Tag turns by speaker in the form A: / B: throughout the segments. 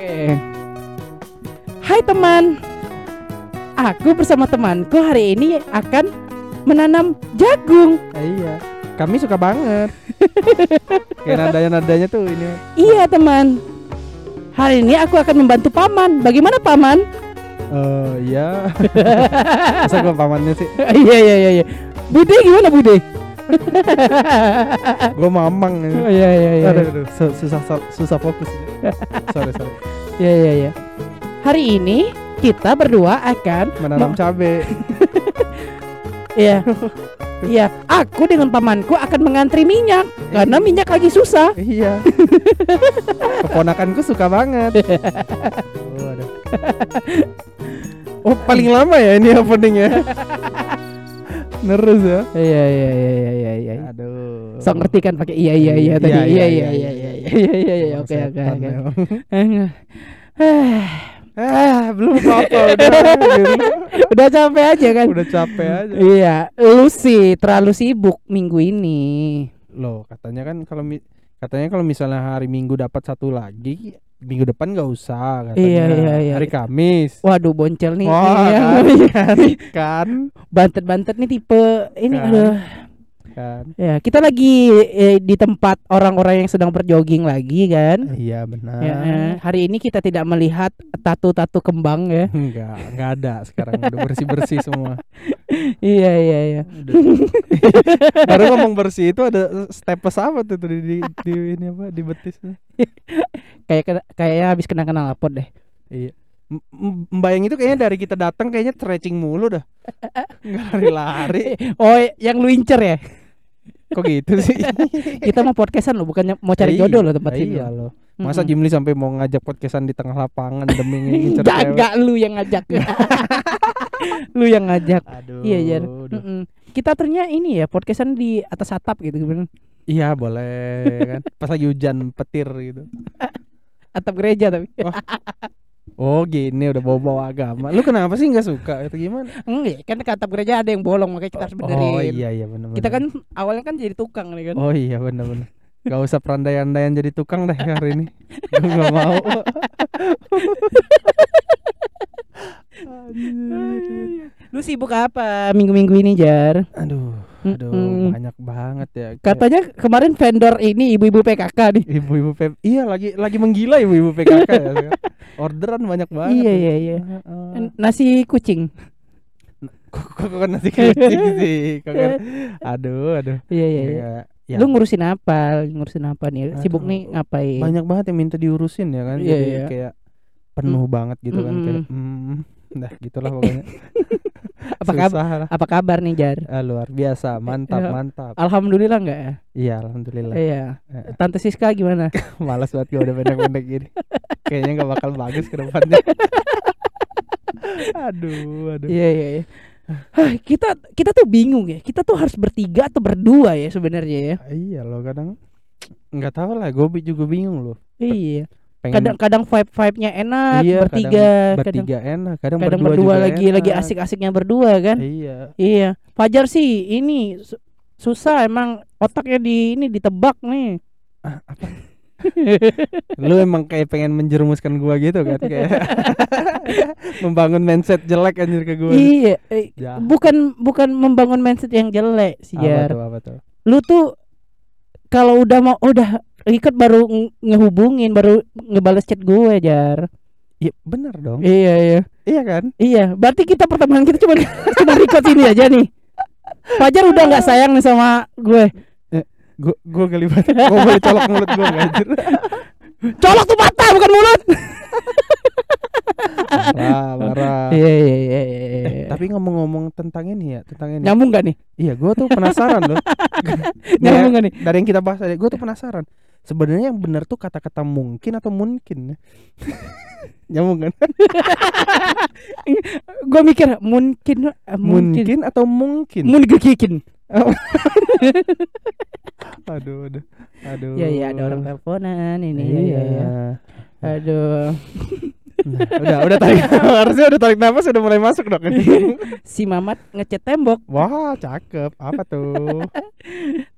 A: Oke. Hai teman. Aku bersama temanku hari ini akan menanam jagung.
B: iya kami suka banget kayak nadanya nadanya tuh ini
A: Iya teman. Hari ini aku akan membantu paman. Bagaimana paman?
B: eh iya masa gua pamannya sih
A: Iya iya iya. iya. Bude gimana Bude?
B: Gua mamang ini.
A: Iya iya iya.
B: aduh, aduh, su- susah susah fokus sorry sorry
A: Iya iya iya. Hari ini kita berdua akan
B: menanam cabe
A: Iya. Iya, aku dengan pamanku akan mengantri minyak karena minyak lagi susah.
B: iya keponakanku suka banget oh, oh paling lama ya ini openingnya Nerus ya
A: Iya iya iya iya iya iya.
B: Aduh
A: Sok ngerti kan pakai iya iya iya tadi.
B: Iya,
A: Iya
B: iya,
A: iya
B: iya,
A: iya
B: iya,
A: iya iya iya iya oke oke oke. Eh,
B: Ah, belum apa-apa udah gitu.
A: Udah capek aja kan?
B: Udah capek aja.
A: Iya, lu sih terlalu sibuk minggu ini.
B: Loh, katanya kan kalau katanya kalau misalnya hari Minggu dapat satu lagi, minggu depan nggak usah katanya.
A: Iya, iya, iya.
B: Hari Kamis.
A: Waduh boncel nih.
B: Wah,
A: Iya.
B: kan, kan,
A: Bantet-bantet nih tipe ini
B: Kan.
A: aduh.
B: kan.
A: Ya, kita lagi eh, di tempat orang-orang yang sedang berjogging lagi kan.
B: Iya benar.
A: Ya, eh, hari ini kita tidak melihat tatu-tatu kembang ya.
B: Enggak, enggak ada sekarang udah bersih-bersih semua.
A: iya iya iya.
B: Baru ngomong bersih itu ada stepes apa tuh di, di, di ini apa di betisnya.
A: Kayak kayaknya habis kena kenal lapor deh.
B: Iya. M- m- Mbak yang itu kayaknya dari kita datang kayaknya stretching mulu dah. Enggak lari-lari.
A: Oh, yang lu incer ya?
B: Kok gitu sih?
A: Kita mau podcastan lo, bukannya mau cari
B: Iya,
A: jodoh lo tempat sini.
B: Iya
A: lo.
B: Masa. Jimli sampai mau ngajak podcastan di tengah lapangan demi ngincer cewek?
A: Jaga lu yang ngajak. lu yang ngajak.
B: Aduh.
A: Iya, Jar. Kita ternyata ini ya podcastan di atas atap gitu kan.
B: Iya boleh kan. Pas lagi hujan petir gitu.
A: Atap gereja tapi.
B: Oh gini udah bawa-bawa agama. Lu kenapa sih nggak suka atau gimana?
A: Enggak, kan ke atap gereja ada yang bolong makanya kita harus benerin.
B: Oh iya iya benar.
A: Kita kan awalnya kan jadi tukang nih kan.
B: Oh iya benar benar. Gak usah perandai-andaian jadi tukang deh hari ini. Gue gak mau.
A: Lu sibuk apa minggu-minggu ini, Jar?
B: Aduh, aduh
A: Mm-mm.
B: banyak banget ya. Kayak
A: Katanya kemarin vendor ini ibu-ibu PKK nih.
B: ibu-ibu P iya lagi lagi menggila ibu-ibu PKK ya. Orderan banyak banget.
A: Iya,
B: ya.
A: iya, iya. Nasi kucing.
B: Kok nasi kucing sih? Kok kan- Aduh, aduh.
A: Iya, iya, iya.
B: Ya,
A: Lu ngurusin apa? Ngurusin apa nih? Sibuk
B: Aduh,
A: nih ngapain?
B: banyak banget yang minta diurusin ya kan.
A: Iya,
B: Jadi
A: iya.
B: kayak penuh banget gitu kan
A: Mm-mm.
B: kayak hmm, dah gitulah pokoknya.
A: Apa kabar?
B: Lah.
A: Apa kabar nih, Jar?
B: Ah, luar biasa, mantap,
A: Iya.
B: mantap.
A: Alhamdulillah enggak ya?
B: Iya, alhamdulillah.
A: Iya.
B: Eh.
A: Tante Siska gimana?
B: Malas banget gue udah pendek-pendek gini. Kayaknya nggak bakal bagus ke depannya. aduh, aduh.
A: Iya, iya, iya. Hah, kita kita tuh bingung ya. Kita tuh harus bertiga atau berdua ya sebenarnya ya.
B: Iya loh kadang nggak tahu lah, gue juga bingung loh.
A: Iya.
B: Pengen
A: Kadang-kadang vibe-vibe-nya enak
B: iya,
A: bertiga,
B: kadang
A: kadang
B: enak, kadang,
A: kadang
B: berdua,
A: berdua
B: juga
A: lagi
B: enak.
A: lagi asik-asiknya berdua kan.
B: Iya.
A: Iya. Fajar sih ini su- susah emang otaknya di ini ditebak nih.
B: Lu emang kayak pengen menjerumuskan gua gitu kan kayak membangun mindset jelek anjir ke gua.
A: iya, eh,
B: Jahat.
A: bukan bukan membangun mindset yang jelek sih
B: Apa tuh, apa tuh?
A: Lu tuh kalau udah mau udah ikut baru nge- ngehubungin baru ngebales chat gue Jar.
B: Iya, bener dong.
A: Iya iya.
B: Iya kan?
A: Iya, berarti kita pertemanan kita cuma cuma record ini aja nih. Fajar udah nggak sayang nih sama gue.
B: Gua gua geli banget. Gua boleh colok mulut nggak, anjir.
A: Colok tuh mata bukan mulut.
B: Marah, marah.
A: Iya iya iya. iya,
B: Eh,
A: iya.
B: tapi ngomong-ngomong tentang ini ya, tentang ini.
A: nyambung gak nih?
B: Iya, gua tuh penasaran loh.
A: Nyambung gak nih?
B: dari yang kita bahas tadi, gue tuh penasaran. Sebenarnya yang benar tuh kata-kata mungkin atau mungkin ya? Nyambung kan?
A: Gue mikir mungkin eh, mungkin
B: Mungkin atau mungkin?
A: mungkin kikin.
B: aduh, aduh. Aduh.
A: Iya iya ada orang teleponan ini.
B: Iya.
A: Iya iya. Aduh.
B: Nah, udah, udah tarik. Harusnya udah tarik nafas udah mulai masuk dong.
A: Si Mamat ngecat tembok.
B: Wah, cakep. Apa tuh?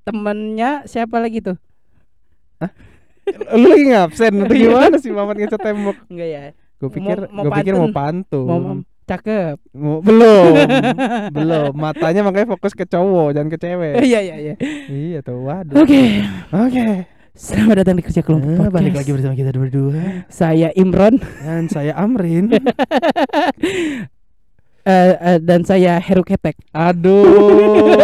A: Temennya siapa lagi tuh?
B: Lu lagi ngabsen atau gimana sih Mamat ngecat tembok?
A: Enggak ya.
B: Gue pikir gue pikir mau
A: pantun. Mau, mau- cakep.
B: Mau- belum. belum. Matanya makanya fokus ke cowok, jangan ke cewek.
A: Iya iya iya.
B: iya tuh, waduh.
A: Oke.
B: Oke.
A: Selamat datang di kerja kelompok
B: Eh,
A: podcast.
B: balik lagi bersama kita berdua
A: Saya Imron
B: dan saya Amrin.
A: eh, eh, dan saya Heru Ketek.
B: Aduh.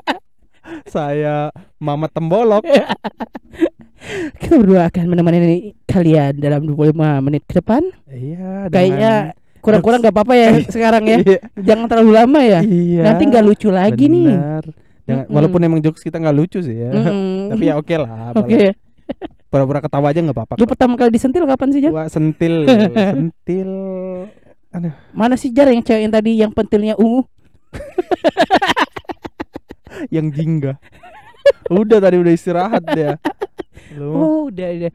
B: saya Mamat Tembolok.
A: Kita berdua akan menemani kalian dalam 25 menit ke depan.
B: Iya,
A: Kayaknya kurang-kurang nggak apa-apa ya sekarang ya.
B: Iya.
A: Jangan terlalu lama ya.
B: Iya.
A: Nanti nggak lucu lagi nih.
B: Jangan,
A: Mm-mm.
B: walaupun emang jokes kita nggak lucu sih ya.
A: Mm-mm.
B: Tapi ya oke lah.
A: Oke.
B: Pura-pura ketawa aja nggak apa-apa.
A: Lu pertama kali disentil kapan sih Jar?
B: Wah, sentil, sentil.
A: Mana sih Jar yang cewek yang tadi yang pentilnya ungu?
B: yang jingga. udah tadi udah istirahat dia. Lu
A: Oh, udah udah.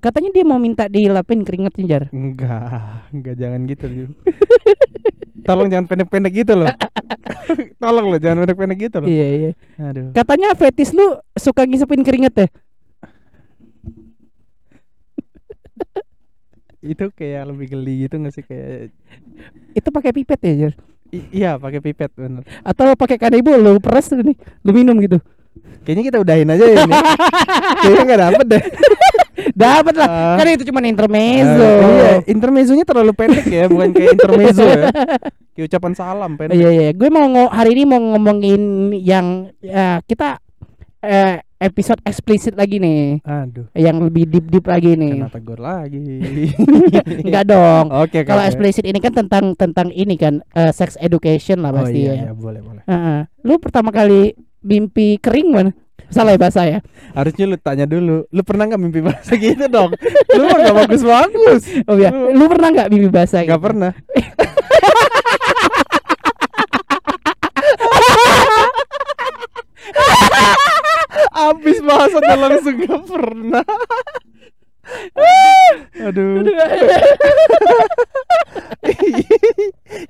A: Katanya dia mau minta dilapin keringetnya Jar.
B: enggak, enggak jangan gitu. Tolong jangan pendek-pendek gitu loh. Tolong loh jangan pendek-pendek gitu loh.
A: Iya iya.
B: Aduh.
A: Katanya fetis lu suka ngisepin keringet ya?
B: Itu kayak lebih geli gitu nggak sih kayak
A: Itu pakai pipet ya Jar?
B: I- iya pakai pipet bener.
A: Atau pakai kanebo lu peres nih, lu minum gitu.
B: Kayaknya kita udahin aja ya ini. Kayaknya nggak dapet deh.
A: Dapat lah.
B: Ah.
A: Kan itu cuma intermezzo.
B: Ah, iya, intermezzonya terlalu pendek ya, bukan kayak intermezzo ya. Kayak ucapan salam pendek.
A: Iya iya, gue mau hari ini mau ngomongin yang ya, kita eh, episode eksplisit lagi nih,
B: Aduh,
A: yang lebih deep deep lagi nih.
B: kena tegur lagi.
A: Enggak dong.
B: Oke, oke,
A: Kalau eksplisit ini kan tentang tentang ini kan eh, sex education lah
B: Oh
A: pasti
B: iya,
A: ya.
B: iya, boleh, boleh.
A: Heeh. Lu pertama kali mimpi kering mana? Salah ya bahasa ya.
B: Harusnya lu tanya dulu, lu pernah nggak mimpi bahasa gitu dong? lu mah gak bagus-bagus.
A: Oh ya, lu pernah nggak mimpi basah?
B: Gak
A: gitu?
B: pernah. Abis bahasanya langsung gak pernah. Aduh.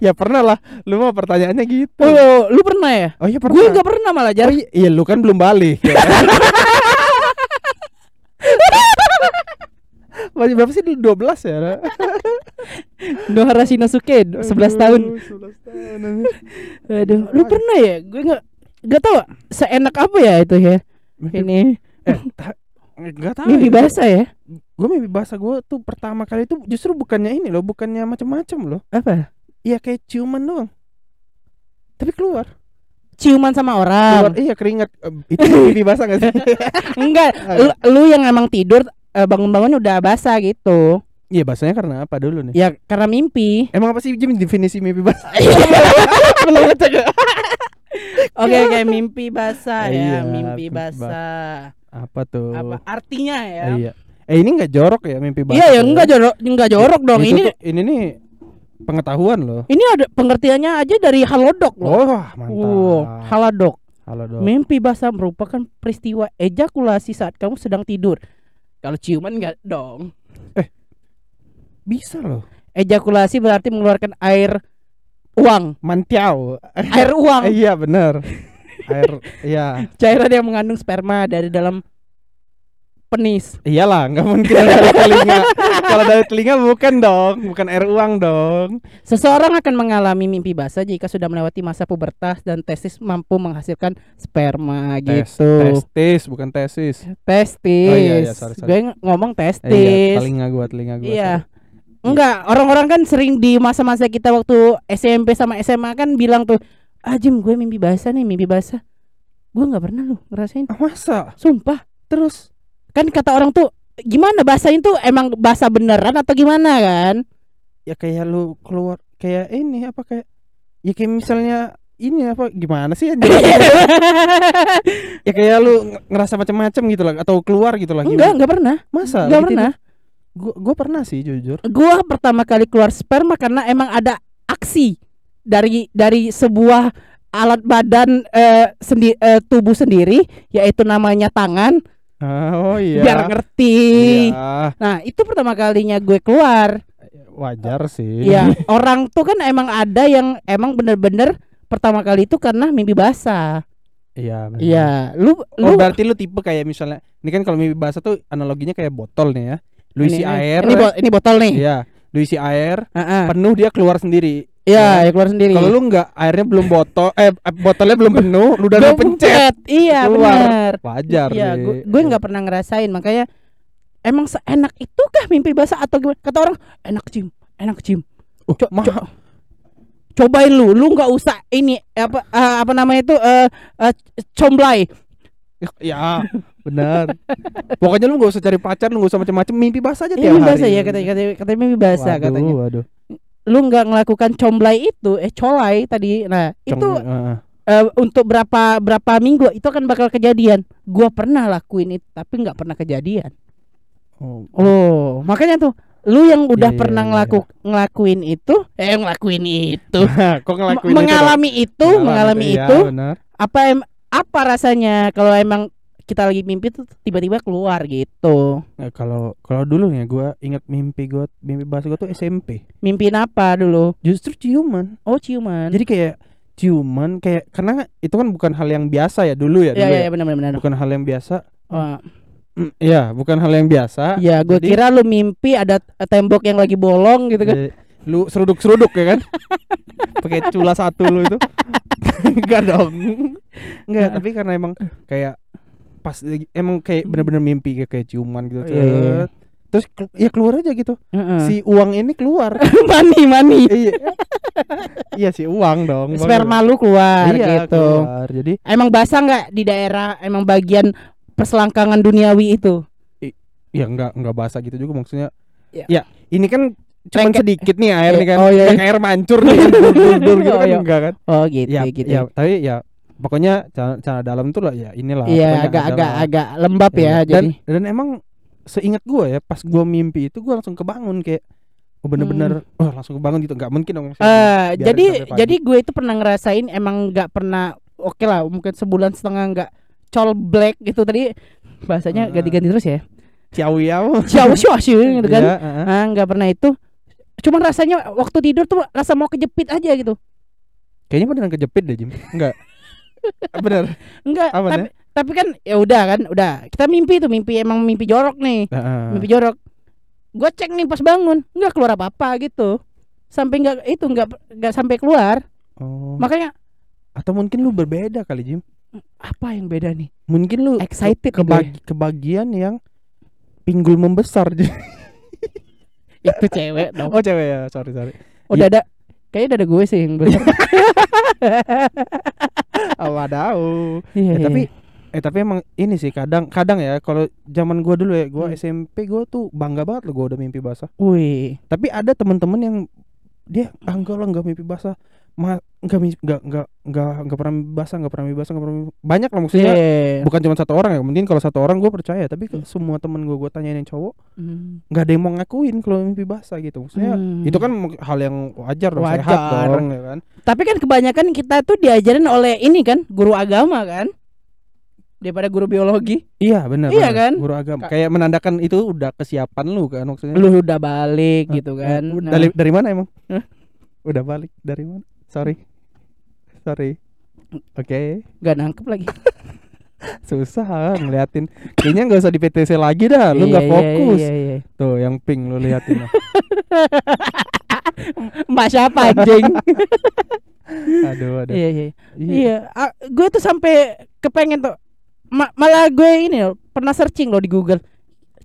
B: ya pernah lah. Lu mah pertanyaannya gitu.
A: Oh, lu pernah ya?
B: Oh iya pernah.
A: Gue nggak pernah malah
B: Oh
A: jar.
B: iya, iya, lu kan belum balik. Ya. Masih berapa sih? 12 ya?
A: Nohara Shinosuke 11 tahun.
B: Aduh, 11 tahun. anjir.
A: Aduh, lu pernah ya? Gue nggak nggak tahu seenak apa ya itu ya. Ini
B: Eh, ta- nggak tahu.
A: mimpi basah ya?
B: Gue mimpi bahasa gue tuh pertama kali tuh justru bukannya ini loh, bukannya macam-macam loh.
A: Apa?
B: Iya kayak ciuman doang. Tapi keluar.
A: Ciuman sama
B: Keluar
A: orang.
B: iya keringat. Itu mimpi basah gak sih?
A: Enggak, lu, lu yang emang tidur eh, bangun-bangun udah basah gitu.
B: Iya bahasanya karena apa dulu nih?
A: Ya karena mimpi.
B: Emang apa sih Jim definisi mimpi basah?
A: Belum ngecek. Oke, oke mimpi basah
B: Iya,
A: ya, mimpi
B: mimpi
A: basah.
B: apa tuh?
A: Apa artinya ya?
B: Iya. Eh ini nggak jorok ya mimpi basah?
A: Iya ya,
B: ya?
A: enggak jorok, enggak jorok dong.
B: Itu
A: Ini
B: tuh- ini nih pengetahuan loh.
A: ini ada pengertiannya aja dari Halodoc loh.
B: Oh, mantap.
A: Wow, Halodoc.
B: Halo dok.
A: Mimpi basah merupakan peristiwa ejakulasi saat kamu sedang tidur. Kalau ciuman enggak dong.
B: Bisa loh.
A: Ejakulasi berarti mengeluarkan air uang,
B: Mantiau.
A: air uang,
B: Eh, iya benar. Air iya.
A: cairan yang mengandung sperma dari dalam penis.
B: Iyalah, nggak mungkin dari telinga. Kalau dari telinga bukan dong, bukan air uang dong.
A: Seseorang akan mengalami mimpi basah jika sudah melewati masa pubertas dan testis mampu menghasilkan sperma
B: Tes-
A: gitu.
B: testis bukan tesis.
A: Testis.
B: Oh, iya, iya, sorry, sorry.
A: Gue ng- ngomong
B: Eh, iya,
A: testis.
B: telinga gua, telinga gua.
A: Iya.
B: sorry.
A: Enggak, orang-orang kan sering di masa-masa kita waktu SMP sama SMA kan bilang tuh, "Ah, Jim, gue mimpi basah nih, mimpi basah." Gue nggak pernah loh ngerasain.
B: Ah, masa?
A: Sumpah.
B: Terus
A: Kan kata orang tuh, gimana bahasanya tuh emang bahasa beneran atau gimana kan?
B: ya kayak lu keluar kayak ini apa kayak ya kayak misalnya ini apa gimana sih ya kayak lu ng- ngerasa macam-macam gitu lah atau keluar gitu lah
A: enggak, enggak pernah.
B: masa
A: Enggak
B: Gitu
A: pernah.
B: gua gua pernah sih jujur
A: Gua pertama kali keluar sperma karena emang ada aksi dari dari sebuah alat badan eh, sendi eh, tubuh sendiri yaitu namanya tangan
B: oh iya
A: biar ngerti.
B: Iya,
A: Nah, itu pertama kalinya gue keluar.
B: wajar sih
A: Ya, orang tuh kan emang ada yang emang bener-bener pertama kali itu karena mimpi basah.
B: Iya.
A: Iya, lu
B: Oh
A: lu
B: berarti lu tipe kayak misalnya ini kan kalau mimpi basah tuh analoginya kayak botol nih ya. Lu isi
A: ini,
B: air.
A: Ini, bo- ini botol nih.
B: Iya. Lu isi air,
A: Heeh.
B: penuh dia keluar sendiri.
A: Iya, ya keluar sendiri.
B: Kalau lu nggak airnya belum botol eh eh, botolnya belum penuh, lu udah pencet.
A: Iya, benar.
B: Wajar
A: Iya, gue gue nggak pernah ngerasain makanya emang seenak itukah mimpi basah atau gimana? Kata orang enak Jim, enak Jim.
B: Oh,
A: Co- co- cobain lu, lu nggak usah ini apa eh, apa namanya itu eh eh, comblay.
B: Ya, benar. Pokoknya lu gak usah cari pacar, lu gak usah macam-macam, mimpi basah aja tiap
A: Ini
B: hari.
A: basah ya katanya katanya, katanya mimpi basah
B: Waduh,
A: katanya.
B: Waduh.
A: Lu nggak ngelakukan comblay itu, eh colai tadi. Nah, itu
B: Cong- heeh.
A: eh, untuk berapa berapa minggu itu akan bakal kejadian. Gua pernah lakuin itu tapi nggak pernah kejadian.
B: Oh,
A: Oh, makanya tuh lu yang udah
B: Iya, iya,
A: pernah
B: iya,
A: ngelaku ngelakuin itu, eh ngelakuin itu,
B: kok ngelakuin
A: Me- mengalami itu,
B: Mengalami
A: mengalami
B: iya,
A: itu,
B: benar.
A: apa em apa rasanya kalau emang kita lagi mimpi tuh tiba-tiba keluar gitu.
B: Nah, kalau kalau dulu ya gua ingat mimpi gua mimpi basah gua tuh SMP.
A: Mimpiin apa dulu?
B: Justru ciuman.
A: Oh, ciuman.
B: Jadi kayak ciuman kayak karena itu kan bukan hal yang biasa ya dulu ya
A: ya
B: dulu
A: ya, benar benar.
B: Bukan hal yang biasa.
A: Oh,
B: Mm, Iya, bukan hal yang biasa.
A: ya, gue
B: Jadi-
A: kira lu mimpi ada tembok yang lagi bolong gitu kan.
B: Eh, lu seruduk-seruduk ya kan? Pakai cula satu lu itu. Enggak dong. Enggak, tapi karena emang kayak pas lagi- emang kayak bener-bener mimpi kayak, kayak ciuman gitu.
A: Oh, iya, iya, iya.
B: Terus ya keluar aja gitu.
A: Heeh.
B: Si uang ini keluar.
A: mani mani.
B: iya. iya si uang dong.
A: Sperma lu keluar
B: iya,
A: gitu.
B: keluar. Jadi
A: Emang basah nggak di daerah emang bagian perselangkangan duniawi itu?
B: ya enggak enggak basah gitu juga maksudnya.
A: Ya.
B: Ya, ini kan cuma sedikit nih air nih kan.
A: Oh, iya,
B: Yang air mancur nih. dur-dur gitu
A: Oh,
B: kan
A: iya.
B: enggak kan.
A: Oh gitu
B: ya,
A: gitu.
B: ya tapi ya pokoknya celana, celana dalam tuh lah ya inilah
A: Iya
B: pokoknya
A: agak lembab ya,
B: Ya, dan
A: jadi.
B: dan emang seingat gua ya pas gua mimpi itu gua langsung kebangun kayak oh bener-bener oh langsung kebangun gitu nggak mungkin dong
A: Hmm.
B: Biarin
A: jadi jadi gue itu pernah ngerasain emang nggak pernah oke lah mungkin sebulan setengah nggak col black gitu tadi bahasanya
B: Ah.
A: ganti-ganti terus ya.
B: ciao yao
A: Ciao ciao gitu kan.
B: Iya, heeh.
A: Ah nggak pernah itu. Cuman rasanya waktu tidur tuh rasa mau kejepit aja gitu.
B: kayaknya beneran kejepit deh Jim enggak bener
A: Enggak,
B: Apa
A: tapi, tapi kan ya udah kan, udah. Kita mimpi tuh, mimpi emang mimpi jorok nih.
B: Heeh.
A: Mimpi jorok. Gue cek nih pas bangun, nggak keluar apa-apa gitu. Sampai nggak itu nggak nggak sampai keluar.
B: oh
A: Makanya
B: atau mungkin lu berbeda kali Jim
A: apa yang beda nih?
B: mungkin lu
A: Excited
B: ke,
A: nih gue.
B: kebagi- kebagian yang pinggul membesar.
A: Itu cewek dong.
B: oh cewek ya sorry sorry
A: Oh dada Kayaknya dada gue sih yang besar
B: apa tahu
A: Iya,
B: Eh,
A: iya.
B: tapi eh tapi emang ini sih kadang kadang ya kalau zaman gua dulu ya gua
A: Hmm.
B: SMP gua tuh bangga banget loh gua udah mimpi basah.
A: Wih.
B: Tapi ada teman-teman yang dia ah, enggak lah enggak mimpi basah ma enggak mimpi enggak enggak enggak enggak pernah mimpi basah enggak pernah mimpi basah enggak pernah banyak lah maksudnya.
A: Iya.
B: Bukan cuma satu orang ya mungkin kalau satu orang gua percaya tapi ke semua temen gua gua tanyain yang cowok
A: Hmm.
B: nggak ada yang mau ngakuin kalau mimpi basah gitu. Maksudnya
A: Hmm.
B: itu kan hal yang wajar dong sehat
A: Wajar.
B: dong ya kan?
A: Tapi kan kebanyakan kita tuh diajarin oleh ini kan Guru agama kan? Daripada guru biologi.
B: Iya benar
A: Iya kan?
B: guru agama.
A: Ka-
B: kayak menandakan itu udah kesiapan lu kan maksudnya.
A: Lu udah balik gitu
B: Eh,
A: kan. Nah,
B: dari dari mana emang? Udah balik? Dari mana sorry sorry oke
A: Gak nangkep lagi
B: susah ngeliatin kayaknya nggak usah di PTC lagi dah lu nggak
A: Iya, iya,
B: fokus
A: iya, iya.
B: tuh yang pink lu liatin lah.
A: Mbak siapa anjing
B: aduh aduh
A: Iya iya
B: Iya.
A: Iya, gue tuh sampai kepengen tuh. Ma- malah gue ini loh, pernah searching loh di Google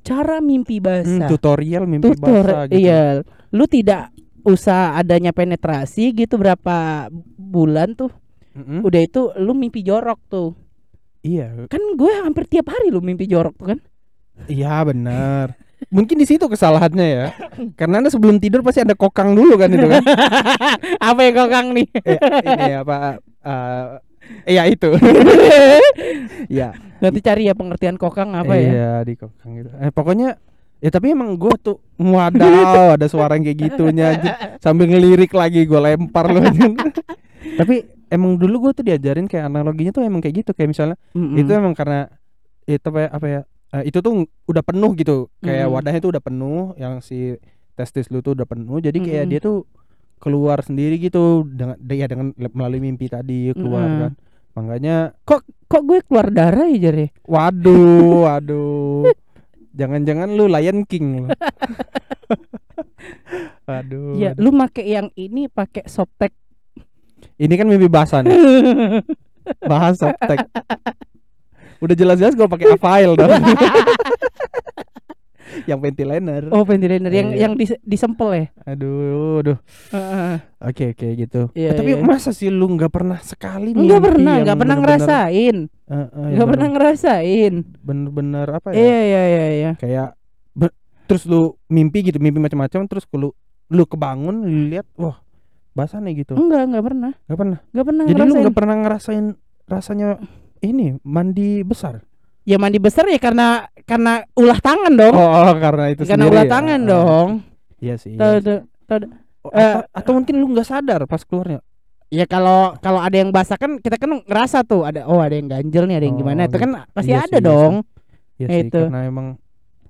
A: cara mimpi
B: Hmm,
A: basah.
B: tutorial mimpi
A: Tutor,
B: basah gitu
A: iya. Lu tidak usah adanya penetrasi gitu berapa bulan tuh.
B: Mm-mm.
A: Udah itu lu mimpi jorok tuh.
B: iya
A: Kan gue hampir tiap hari lu mimpi jorok tuh kan.
B: iya benar mungkin di situ kesalahannya ya karena anda sebelum tidur pasti ada kokang dulu kan itu kan
A: Apa yang kokang nih?
B: eh, ini apa eh Iya itu. Iya.
A: Nanti cari ya pengertian kokang apa ya.
B: Iya di kokang gitu. Eh pokoknya ya tapi emang gue tuh wadaw ada suara yang kayak gitunya aja. sambil ngelirik lagi gue lempar loh. tapi emang dulu gue tuh diajarin kayak analoginya tuh emang kayak gitu kayak misalnya
A: Mm-mm.
B: itu emang karena itu apa ya, apa ya eh, itu tuh udah penuh gitu kayak
A: Mm.
B: wadahnya tuh udah penuh yang si testis lu tuh udah penuh jadi kayak
A: Mm-mm.
B: dia tuh keluar sendiri gitu dengan ya dengan melalui mimpi tadi keluar kan Makanya
A: Kok gue keluar darah ya Jar ya?
B: waduh, waduh. Jangan-jangan lu Lion King lu. Aduh.
A: Ya, lu make yang ini pakai softtek.
B: Ini kan mimpi basah nih. Bahas softtek. Udah jelas-jelas gue pakai Avail dong. yang ventilator.
A: oh, ventilator yang
B: Iya.
A: yang dis- disempel ya.
B: Aduh, aduh. Oke, oke gitu.
A: Iya,
B: Eh, tapi
A: iya.
B: masa sih lu nggak pernah sekali
A: Enggak
B: mimpi
A: pernah,
B: yang
A: enggak pernah
B: bener-bener-
A: ngerasain.
B: Eh, eh, yang
A: Enggak pernah
B: bener-
A: ngerasain.
B: bener-bener apa ya?
A: Iya, iya, iya, iya.
B: Kayak terus lu mimpi gitu, mimpi macam-macam terus lu lu kebangun, lu lihat, wah, basah nih gitu.
A: Enggak, enggak pernah.
B: Nggak pernah.
A: Enggak pernah
B: Jadi lu
A: ngerasain.
B: nggak pernah ngerasain rasanya ini mandi besar.
A: Ya mandi besar ya karena karena ulah tangan dong.
B: Oh, karena itu
A: karena
B: sendiri
A: ulah
B: ya.
A: tangan
B: Oh,
A: dong.
B: Iya sih. Iya sih.
A: tuh, tahu tuh.
B: Oh,
A: Eh,
B: atau, atau mungkin lu nggak sadar pas keluarnya.
A: Ya kalau kalau ada yang basah kan kita kan ngerasa tuh ada oh ada yang ganjel nih, ada yang
B: Oh,
A: gimana. Itu kan pasti
B: Iya
A: ada
B: sih, iya
A: dong.
B: Iya
A: Ya
B: sih,
A: itu.
B: karena emang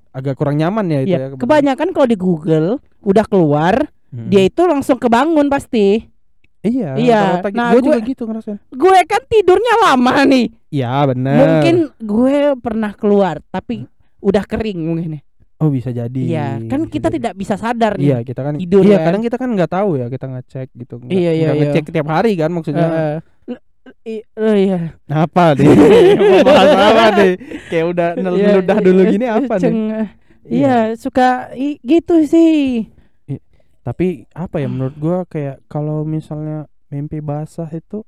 B: agak kurang nyaman ya itu
A: Iya,
B: ya. kebetulan.
A: kebanyakan kalau di Google udah keluar,
B: Mm.
A: dia itu langsung kebangun pasti.
B: Iya,
A: Iya, nah,
B: Gua juga
A: gue-
B: gitu ngerasain.
A: Gue kan tidurnya lama nih.
B: Iya, benar.
A: Mungkin gue pernah keluar tapi udah kering mungkin ya.
B: Oh, bisa jadi.
A: Iya, kan
B: bisa
A: kita
B: jadi.
A: tidak bisa sadar
B: Iya,
A: nih.
B: kita kan
A: tidur
B: Iya,
A: kan.
B: kadang kita kan nggak tahu ya, kita ngecek gitu. Nggak-
A: Iya, iya, iya.
B: ngecek tiap hari kan maksudnya.
A: I- oh iya.
B: apa nih? Apa nih? Kayak udah
A: Iya,
B: neludah dulu gini apa nih?
A: ceng- Iya, suka i- gitu sih.
B: Tapi apa ya menurut gua kayak kalau misalnya mimpi basah itu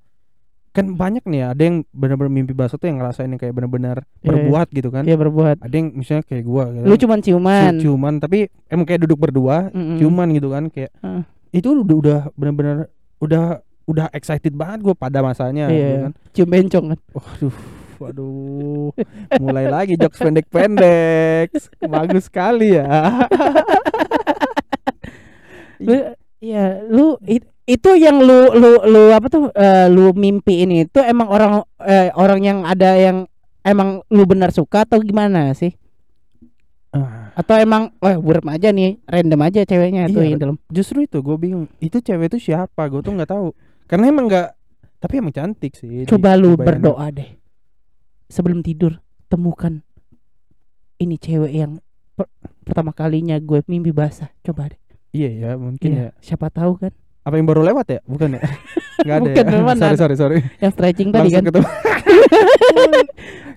B: kan banyak nih ya, ada yang benar-benar mimpi basah tuh yang ngerasain yang kayak benar-benar
A: iya.
B: berbuat gitu kan.
A: Iya berbuat.
B: Ada yang misalnya kayak gua gitu.
A: Lu cuman ciuman.
B: Ciuman tapi emang kayak duduk berdua,
A: Mm-mm.
B: ciuman gitu kan kayak
A: Heeh.
B: itu udah udah benar-benar udah udah excited banget gua pada masanya gitu
A: Iya.
B: kan.
A: Cium bencong kan.
B: Waduh, waduh. Mulai lagi jokes pendek-pendek. Bagus sekali ya.
A: Lu Iya, lu it- itu yang lu lu lu apa tuh eh, lu mimpiin itu emang orang eh, orang yang ada yang emang lu benar suka atau gimana sih?
B: Ah,
A: Atau emang wah burem aja nih, random aja ceweknya tuh
B: Iya,
A: yang dalam.
B: justru itu gue bingung. Itu cewek itu siapa? Gue tuh nggak tahu. Karena emang nggak tapi emang cantik sih.
A: Coba lu berdoa deh. Sebelum tidur temukan ini cewek yang per- pertama kalinya gue mimpi basah. Coba deh.
B: Iya ya, mungkin
A: Iya,
B: ya.
A: siapa tahu kan
B: Apa yang baru lewat ya? Bukan ya? Enggak ada
A: Bukan,
B: ya.
A: mana
B: sorry, sorry, sorry.
A: yang stretching tadi kan.
B: ketemu.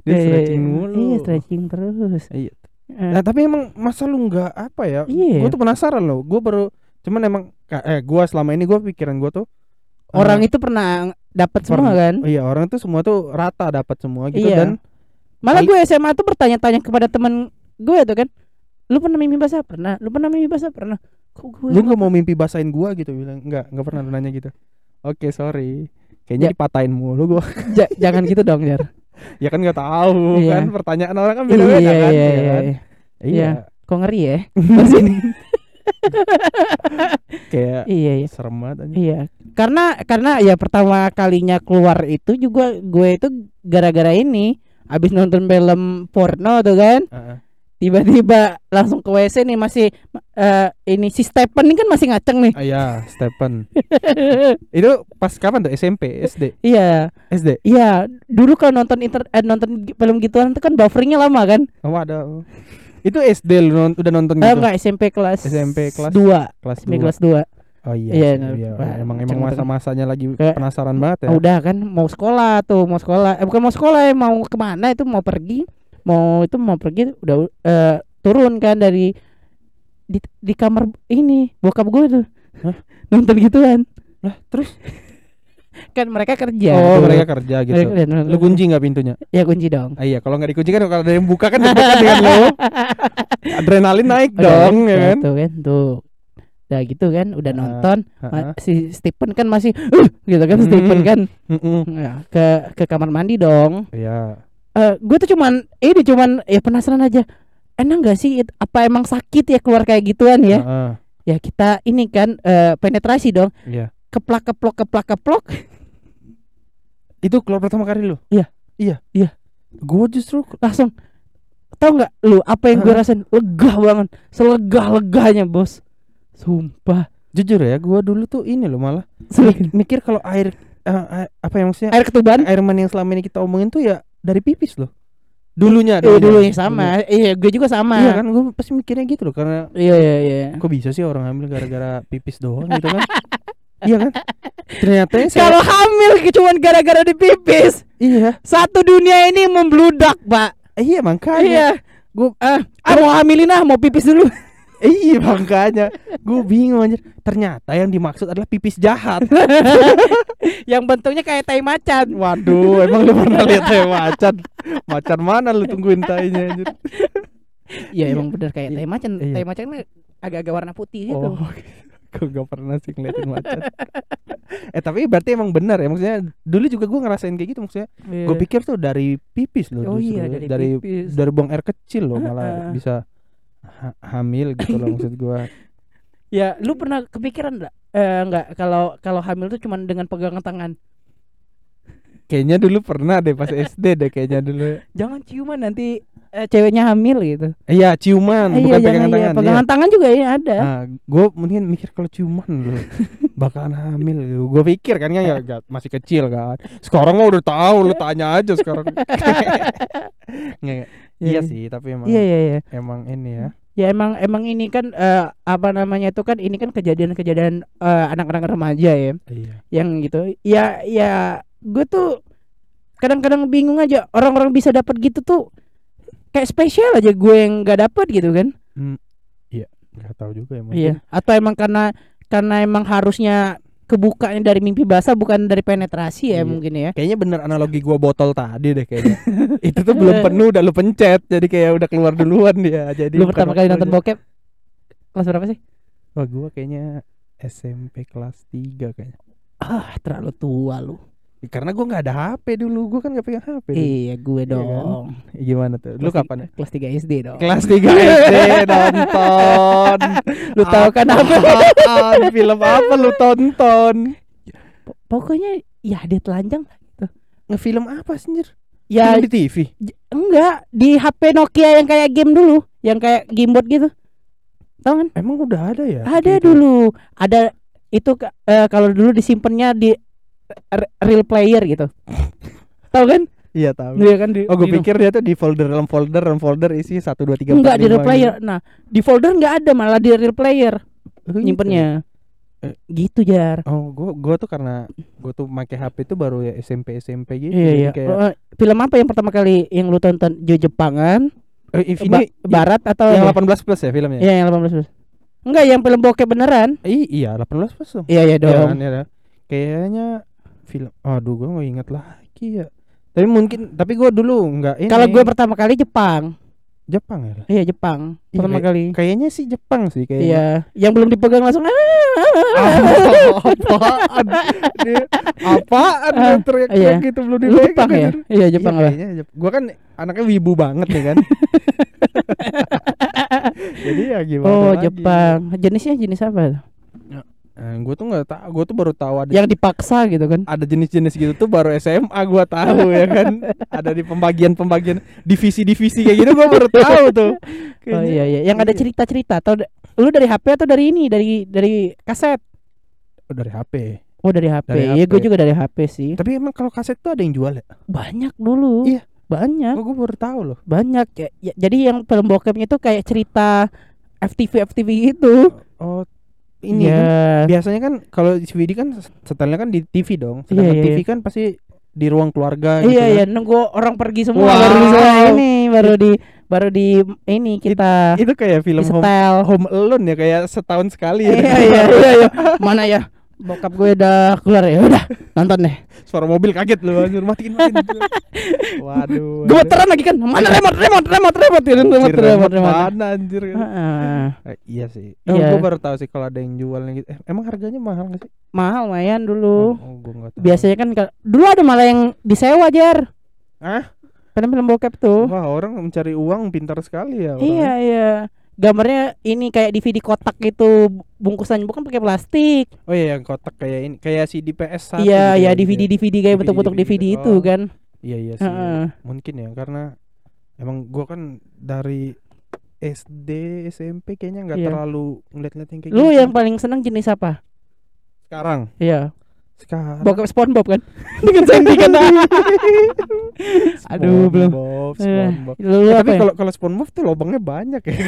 B: Dia
A: Iya,
B: stretching mulu.
A: Iya, stretching terus.
B: Iya.
A: Eh,
B: Nah, tapi emang masa lu nggak apa ya?
A: Iya.
B: Gue tuh penasaran loh. Gue baru cuman emang eh gua selama ini gua pikiran gua tuh
A: orang
B: eh,
A: itu pernah dapat semua kan?
B: iya orang tuh semua tuh rata dapat semua gitu
A: Iya.
B: dan
A: Malah gue SMA tuh bertanya-tanya kepada temen gue tuh kan. Lu pernah mimpi basah? Pernah. Lu pernah mimpi basah? Pernah. Kok gue
B: lu nggak mau mimpi basahin gua gitu bilang nggak nggak pernah lu nanya gitu oke sorry kayaknya
A: Ya.
B: dipatahin mulu gua
A: Ja- jangan gitu dong, Jar.
B: ya kan nggak tahu
A: Iya.
B: kan pertanyaan orang kan beda beda
A: iya,
B: kan
A: iya,
B: ya
A: iya,
B: kan?
A: iya.
B: iya
A: Iya. Kok ngeri ya?
B: kayak
A: iya, iya.
B: serem banget aja
A: Iya. Karena karena ya pertama kalinya keluar itu juga gue itu gara-gara ini habis nonton film porno tuh kan.
B: Heeh.
A: Tiba-tiba langsung ke WC nih masih eh, ini si Stephen ini kan masih ngaceng nih.
B: Ah, iya Stephen. Itu pas kapan tuh? SMP SD
A: iya.
B: SD
A: Iya, dulu kalau nonton inter eh, nonton film gituan itu kan bufferingnya lama kan?
B: oh ada. Itu SD lu non- udah nonton
A: Eh,
B: gitu?
A: enggak SMP kelas
B: SMP kelas
A: 2
B: kelas
A: SMP
B: dua.
A: kelas 2
B: oh iya
A: Iya,
B: sih, iya.
A: wah,
B: emang emang masa-masanya lagi
A: Kayak-
B: penasaran banget ya.
A: udah kan mau sekolah tuh mau sekolah. Eh bukan mau sekolah ya mau ke mana itu mau pergi mau itu mau pergi udah eh, turun kan dari di, di kamar ini bokap gue tuh
B: Hah?
A: nonton gituan
B: lah terus
A: kan mereka kerja
B: oh
A: tuh.
B: mereka kerja gitu
A: Mereka kerja,
B: lu kunci nggak pintunya
A: ya kunci dong
B: Ah, iya, kalau nggak dikunci kan kalau ada yang buka kan dengan lo. Adrenalin naik
A: Udah,
B: dong, ya kan?
A: tuh kan tuh udah gitu kan udah
B: Ah,
A: nonton Ma-
B: Heeh.
A: si Stephen kan masih "Uh," gitu kan
B: Hmm.
A: Stephen kan
B: Mm-mm.
A: Ya, ke ke kamar mandi dong
B: Iya.
A: Eh gue tuh cuman ini cuman ya penasaran aja enak gak sih apa emang sakit ya keluar kayak gituan ya
B: Heeh.
A: ya kita ini kan eh, penetrasi dong
B: Iya.
A: keplak keplok keplak keplok
B: Itu keluar pertama kali lu?
A: Iya.
B: Iya.
A: Iya.
B: Gue justru
A: langsung tahu nggak lu apa yang gue rasain lega banget selega leganya bos sumpah
B: jujur ya, gue dulu tuh ini loh malah mikir kalau air eh, eh, apa yang maksudnya
A: Air ketuban?
B: air mani yang selama ini kita omongin tuh ya dari pipis loh. Dulunya,
A: Eh, dulunya sama. Iya, gue juga sama.
B: Iya kan gue pasti mikirnya gitu loh karena
A: Iya, iya, iya.
B: kok bisa sih orang hamil gara-gara pipis doang gitu kan? iya kan? Ternyata saya
A: Kalau hamil cuma gara-gara dipipis,
B: iya,
A: satu dunia ini membludak, Pak.
B: iya makanya.
A: Iya. Gue ah, ah, mau hamilin ah, mau pipis dulu.
B: Iya makanya gue bingung anjir. Ternyata yang dimaksud adalah pipis jahat.
A: Yang bentuknya kayak tai macan.
B: Waduh, emang lu pernah lihat tai macan? Macan mana lu tungguin tainya anjir?
A: Iya, emang bener kayak tai macan.
B: Iya.
A: Tai macan agak-agak warna putih gitu.
B: Oh, gue gak pernah sih ngeliatin macan. eh tapi berarti emang benar ya maksudnya dulu juga gue ngerasain kayak gitu maksudnya gue pikir tuh dari pipis loh
A: Oh
B: justru.
A: iya, dari
B: dari
A: pipis.
B: dari buang air kecil loh malah bisa ha- hamil gitu loh maksud gue
A: Ya, lu pernah kepikiran enggak? Eh enggak, kalau kalau hamil tuh cuman dengan pegangan tangan.
B: kayaknya dulu pernah deh pas SD deh kayaknya dulu
A: Jangan ciuman nanti eh, ceweknya hamil gitu.
B: iya ciuman
A: Eh,
B: bukan
A: iya,
B: pegangan
A: jangan, iya.
B: tangan
A: Pegangan tangan juga ya ada.
B: Nah, gue mendingan mikir kalau ciuman loh bakalan hamil gue pikir kan ya, ya masih kecil kan sekarang mah udah tahu lu tanya aja sekarang Nggak, nggak. iya
A: Iya.
B: sih tapi emang
A: Iya, iya, iya.
B: emang ini ya
A: Ya emang emang ini kan eh, apa namanya itu kan ini kan kejadian-kejadian eh, anak-anak remaja ya
B: iya
A: yang gitu. Ya ya gue tuh kadang-kadang bingung aja orang-orang bisa dapat gitu tuh kayak spesial aja gue yang nggak dapat gitu kan.
B: nggak tahu juga ya mungkin.
A: Iya. Atau emang karena karena emang harusnya kebukanya dari mimpi basah bukan dari penetrasi
B: Iya.
A: ya mungkin ya.
B: Kayaknya bener analogi gua botol tadi deh kayaknya. itu tuh belum penuh udah lu pencet jadi kayak udah keluar duluan dia. Jadi
A: Lu pertama kali nonton
B: waktunya.
A: bokep kelas berapa sih?
B: Wah, gua kayaknya SMP kelas 3 kayaknya.
A: Ah, terlalu tua lu.
B: Karena gua nggak ada HP dulu, gua kan nggak pegang HP. dulu.
A: Iya, gue
B: Iya kan?
A: dong.
B: Gimana tuh? Lu
A: Kelas
B: kapan ya?
A: Kelas 3 SD dong.
B: Kelas 3 SD nonton.
A: Lu tahu kan apa?
B: Apaan? Film apa lu tonton?
A: Pokoknya ya dia telanjang
B: Ngefilm apa sih?
A: Ya
B: Film di TV.
A: enggak di HP Nokia yang kayak game dulu, yang kayak gamebot gitu. Tahu kan?
B: Emang udah ada ya?
A: Ada
B: Gitu.
A: dulu. Ada itu eh, kalau dulu disimpannya di real player gitu. Tahu kan?
B: Iya tahu.
A: Iya kan di
B: Oh, gue pikir dia tuh di folder dalam folder dalam folder isi 1 2 3 4
A: enggak di real player. Nah, di folder enggak ada malah di real player
B: gitu.
A: nyimpennya.
B: Eh.
A: Gitu jar.
B: Oh, gua gua tuh karena gua tuh pakai HP tuh baru ya SMP SMP gitu.
A: Iya iya.
B: Kayak
A: Eh, film apa yang pertama kali yang lu tonton? Jo Jepangan,
B: eh, if
A: Ba-
B: ini
A: Barat atau
B: yang
A: apa?
B: 18 plus ya filmnya?
A: Iya, yang 18 plus. Enggak, yang film bokep beneran.
B: I- iya, 18 plus tuh.
A: Iya, iya
B: Iya
A: dong.
B: kan, iya kan? Kayaknya film aduh gua nggak inget lagi ya. Tapi mungkin tapi gua dulu nggak ini.
A: Kalau gue pertama kali Jepang.
B: Jepang ya.
A: Iya, Jepang.
B: Iya,
A: Pertama
B: kayak-
A: kali.
B: Kayaknya sih Jepang sih kayaknya.
A: Iya, yang belum dipegang langsung ah.
B: Apaan? Apaan
A: Ah,
B: teriak-teriak
A: iya.
B: gitu belum
A: Lu
B: dipegang
A: Jepang ya?
B: anjir.
A: Iya, Jepang
B: iya,
A: lah.
B: kayaknya Jep- Gua kan anaknya wibu banget nih kan. Jadi ya gimana
A: Oh,
B: lagi.
A: Jepang. Jenisnya jenis apa?
B: Eh, gua tuh nggak tahu, gua tuh baru tahu ada
A: Yang dipaksa gitu kan.
B: ada jenis-jenis gitu tuh baru SMA gua tahu ya kan. Ada di pembagian-pembagian divisi-divisi kayak gitu gua baru tahu tuh.
A: Oh
B: Kayaknya-
A: iya iya, yang ada cerita-cerita atau lu dari HP atau dari ini, dari dari kaset?
B: Oh, dari HP.
A: Oh, dari HP.
B: Dari
A: Iya,
B: HP.
A: gue juga dari HP sih.
B: Tapi emang kalau kaset tuh ada yang jual ya?
A: Banyak dulu.
B: Iya.
A: Banyak,
B: Gua, gua baru tahu loh.
A: banyak. Ya, ya, jadi yang film bokepnya itu kayak cerita FTV FTV gitu.
B: Ini kan
A: ya.
B: biasanya kan kalau DVD kan setelnya kan di TV dong.
A: Iya,
B: Sedangkan
A: iya,
B: TV kan pasti di ruang keluarga gitu
A: Iya
B: kan.
A: iya nunggu orang pergi semua
B: Wow.
A: baru bisa ini baru di baru di ini kita
B: Itu kayak film home, home Alone ya kayak setahun sekali ya.
A: Iya iya iya iya. Mana ya? Bokap gue udah keluar ya. Udah nonton deh.
B: Suara mobil kaget lu anjir matiin matiin. Waduh.
A: Gemeteran lagi kan. Mana remote remote remote remote ya, remote remote
B: remote
A: remote.
B: mana anjir
A: Heeh.
B: Eh, iya sih. Oh,
A: Iya.
B: gua baru tahu sih kalau ada yang jualnya gitu. Eh, emang harganya mahal gak sih?
A: Mahal lumayan
B: Oh,
A: dulu.
B: oh, tahu.
A: Biasanya kan ka- dulu ada malah yang disewa jar.
B: Ah?
A: Film-film bokep tuh.
B: Wah, orang mencari uang pintar sekali ya. orang.
A: Iya iya. Gambarnya ini kayak DVD kotak gitu bungkusannya bukan pakai plastik.
B: Oh iya yang kotak kayak ini kayak CD PS1
A: Iya
B: gitu
A: iya
B: ya,
A: DVD
B: gitu ya.
A: DVD kayak
B: DVD,
A: bentuk-bentuk DVD,
B: gitu.
A: itu
B: Oh.
A: kan.
B: Iya iya sih.
A: Heeh.
B: Mungkin ya karena emang gua kan dari SD SMP kayaknya nggak
A: Iya.
B: terlalu ngeliat-ngeliat yang kayak
A: Lu
B: gitu.
A: yang paling seneng jenis apa?
B: sekarang
A: Iya.
B: Sekarang
A: Bokap SpongeBob kan dengan Sandy kan aduh belum
B: SpongeBob,
A: Eh,
B: SpongeBob.
A: lu, lu
B: Eh,
A: apa
B: tapi
A: ya?
B: kalau kalau SpongeBob tuh lubangnya banyak ya.